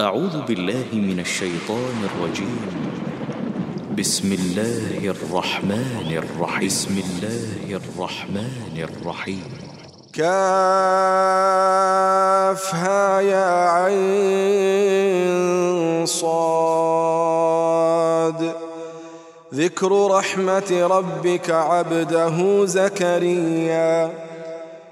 أعوذ بالله من الشيطان الرجيم. بسم الله الرحمن الرحيم. بسم الله الرحمن الرحيم. كافها يا عين صاد. ذكر رحمة ربك عبده زكريا.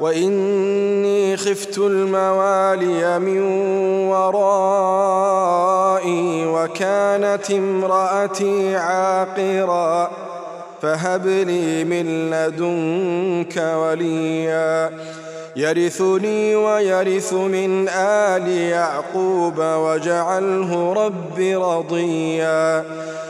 وإني خفت الموالي من ورائي وكانت امرأتي عاقرا فهب لي من لدنك وليا يرثني ويرث من آل يعقوب واجعله رب رضيا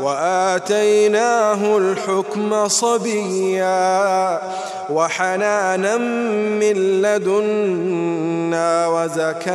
وآتيناه الحكم صبيا وحنانا من لدنا وزكاة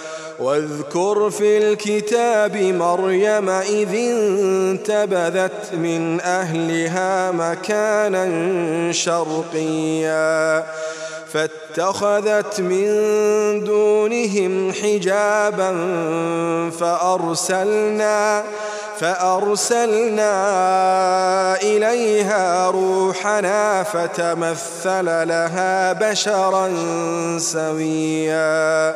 واذكر في الكتاب مريم إذ انتبذت من أهلها مكانا شرقيا فاتخذت من دونهم حجابا فأرسلنا فأرسلنا إليها روحنا فتمثل لها بشرا سويا.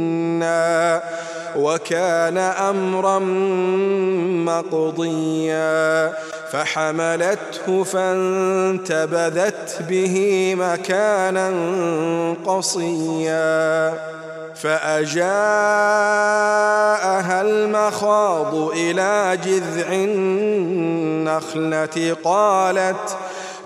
وكان أمرا مقضيا فحملته فانتبذت به مكانا قصيا فأجاءها المخاض إلى جذع النخلة قالت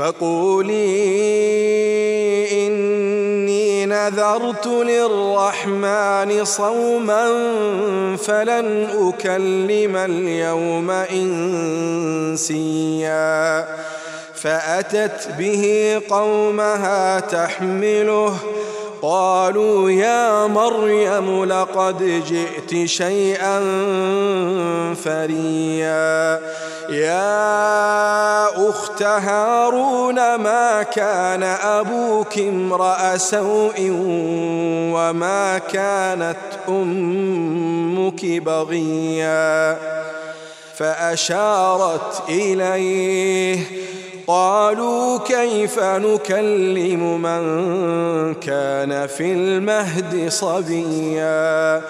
فقولي إني نذرت للرحمن صوما فلن أكلم اليوم إنسيا. فأتت به قومها تحمله قالوا يا مريم لقد جئت شيئا فريا. يا أخت هارون ما كان أبوك امرأ سوء وما كانت أمك بغيا؟ فأشارت إليه قالوا كيف نكلم من كان في المهد صبيا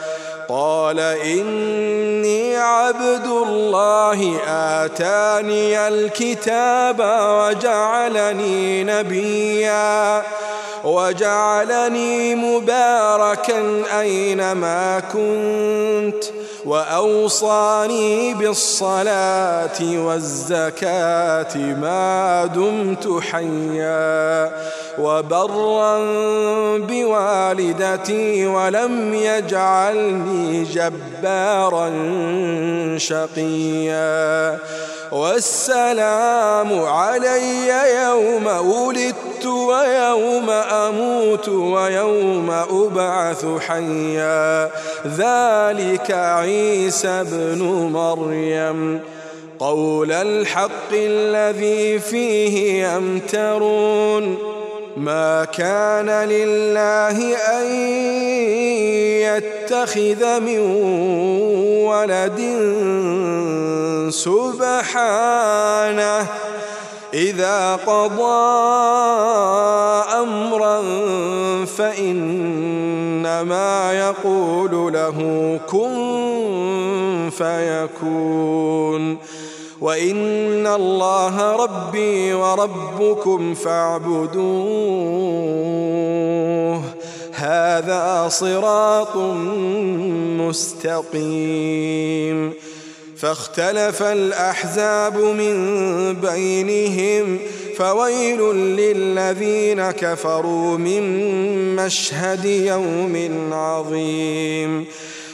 قال إني عبد الله آتاني الكتاب وجعلني نبيا وجعلني مباركا أينما كنت وأوصاني بالصلاة والزكاة ما دمت حيا وبرا بوالدتي ولم يجعلني جبارا شقيا والسلام علي يوم ولدت ويوم أموت ويوم أبعث حيا. ذلك عيسى ابن مريم. قول الحق الذي فيه يمترون. ما كان لله أن يتخذ من ولد سبحانه. إذا قضى أمرا فإنما يقول له كن فيكون. وإن الله ربي وربكم فاعبدوه. هذا صراط مستقيم. فاختلف الأحزاب من بينهم فويل للذين كفروا من مشهد يوم عظيم.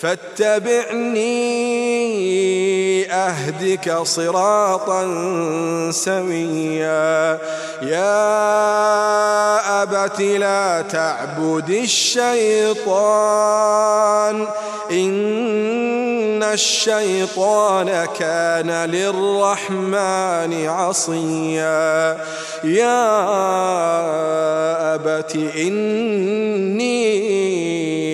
فاتبعني أهدك صراطا سويا. يا أبت لا تعبد الشيطان إن الشيطان كان للرحمن عصيا. يا أبت إني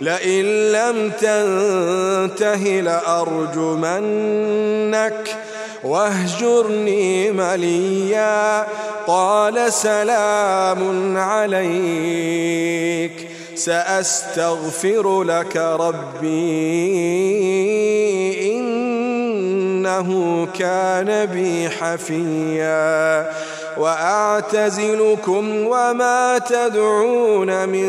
لئن لم تنته لأرجمنك واهجرني مليا قال سلام عليك سأستغفر لك ربي إنه كان بي حفيا وأعتزلكم وما تدعون من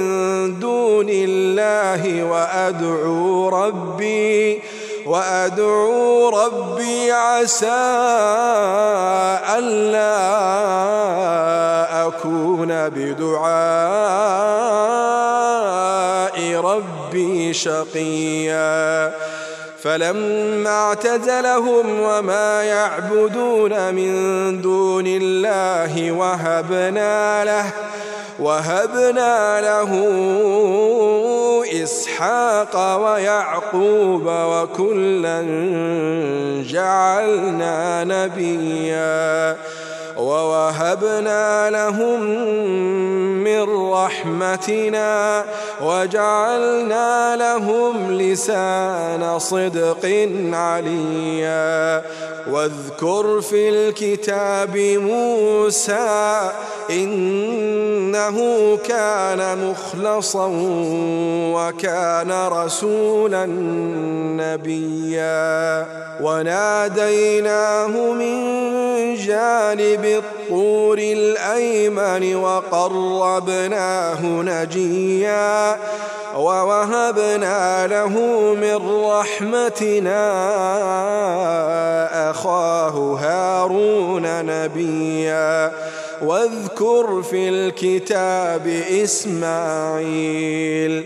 دون الله وأدعو ربي وأدعو ربي عسى ألا أكون بدعاء ربي شقيا. فلما اعتزلهم وما يعبدون من دون الله وهبنا له وهبنا له إسحاق ويعقوب وكلا جعلنا نبيا ووهبنا لهم من رحمتنا وجعلنا لهم لسان صدق عليا. واذكر في الكتاب موسى إنه كان مخلصا وكان رسولا نبيا. وناديناه من جانب الطور الأيمن وقربناه نجيا ووهبنا له من رحمتنا أخاه هارون نبيا واذكر في الكتاب إسماعيل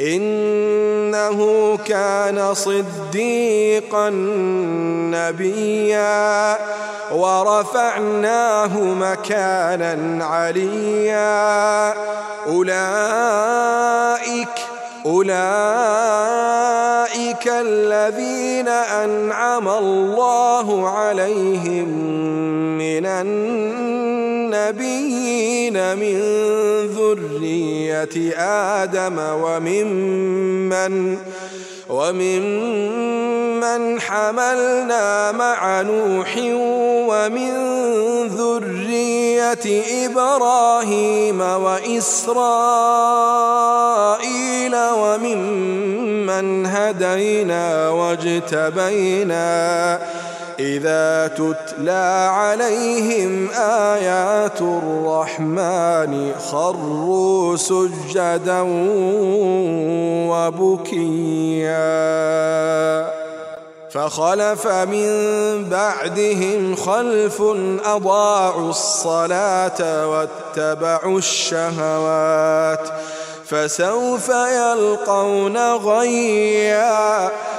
إنه كان صديقا نبيا ورفعناه مكانا عليا. أولئك أولئك الذين أنعم الله عليهم من النبيين من ذرية آدم وممن وممن حملنا مع نوح ومن ذرية إبراهيم وإسرائيل وممن هدينا واجتبينا إذا تتلى عليهم آيات الرحمن خروا سجدا وبكيا. فخلف من بعدهم خلف أضاعوا الصلاة واتبعوا الشهوات فسوف يلقون غيا.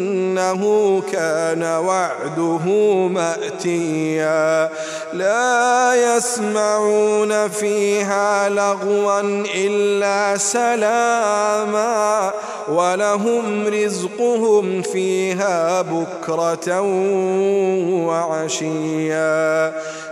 إنه كان وعده مأتيا. لا يسمعون فيها لغوا إلا سلاما ولهم رزقهم فيها بكرة وعشيا.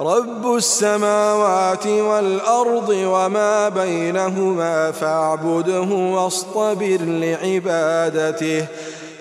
رب السماوات والأرض وما بينهما فاعبده واصطبر لعبادته.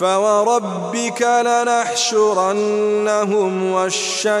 فوربك لنحشرنهم والشياطين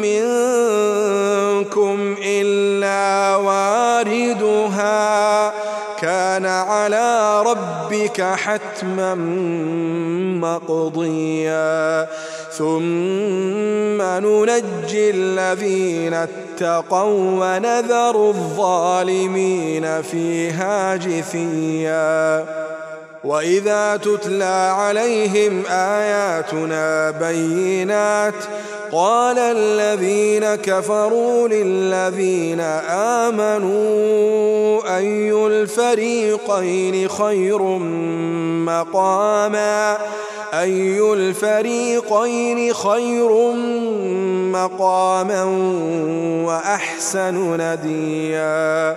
منكم إلا واردها. كان على ربك حتما مقضيا. ثم ننجي الذين اتقوا ونذر الظالمين فيها جثيا. وإذا تتلى عليهم آياتنا بينات قال الذين كفروا للذين آمنوا أي الفريقين خير مقاما؟ أي الفريقين خير مقاما وأحسن نديا؟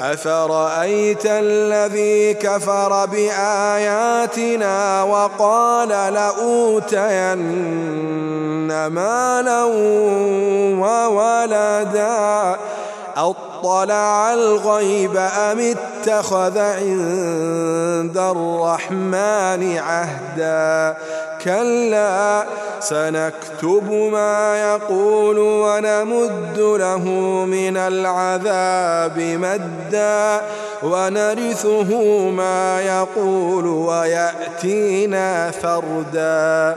أفرأيت الذي كفر بآياتنا وقال لأوتين مالا وولدا أطلع الغيب أم اتخذ عند الرحمن عهدا كلا سنكتب ما يقول ونمد له من العذاب مدا ونرثه ما يقول ويأتينا فردا.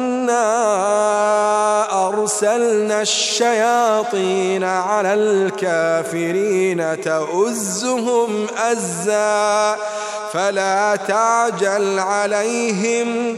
أنا وأرسلنا الشياطين على الكافرين تؤزهم أزا فلا تعجل عليهم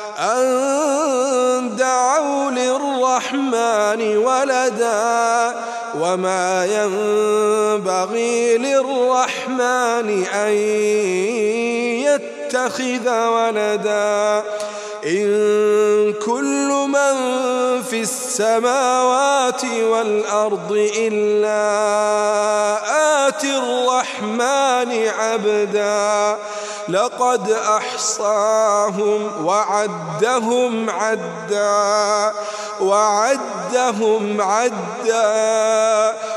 أن دعوا للرحمن ولدا وما ينبغي للرحمن أن يتخذ ولدا إن كل من في السماوات والأرض إلا آتي الرحمن عبدا لقد أحصاهم وعدهم عدا وعدهم عدا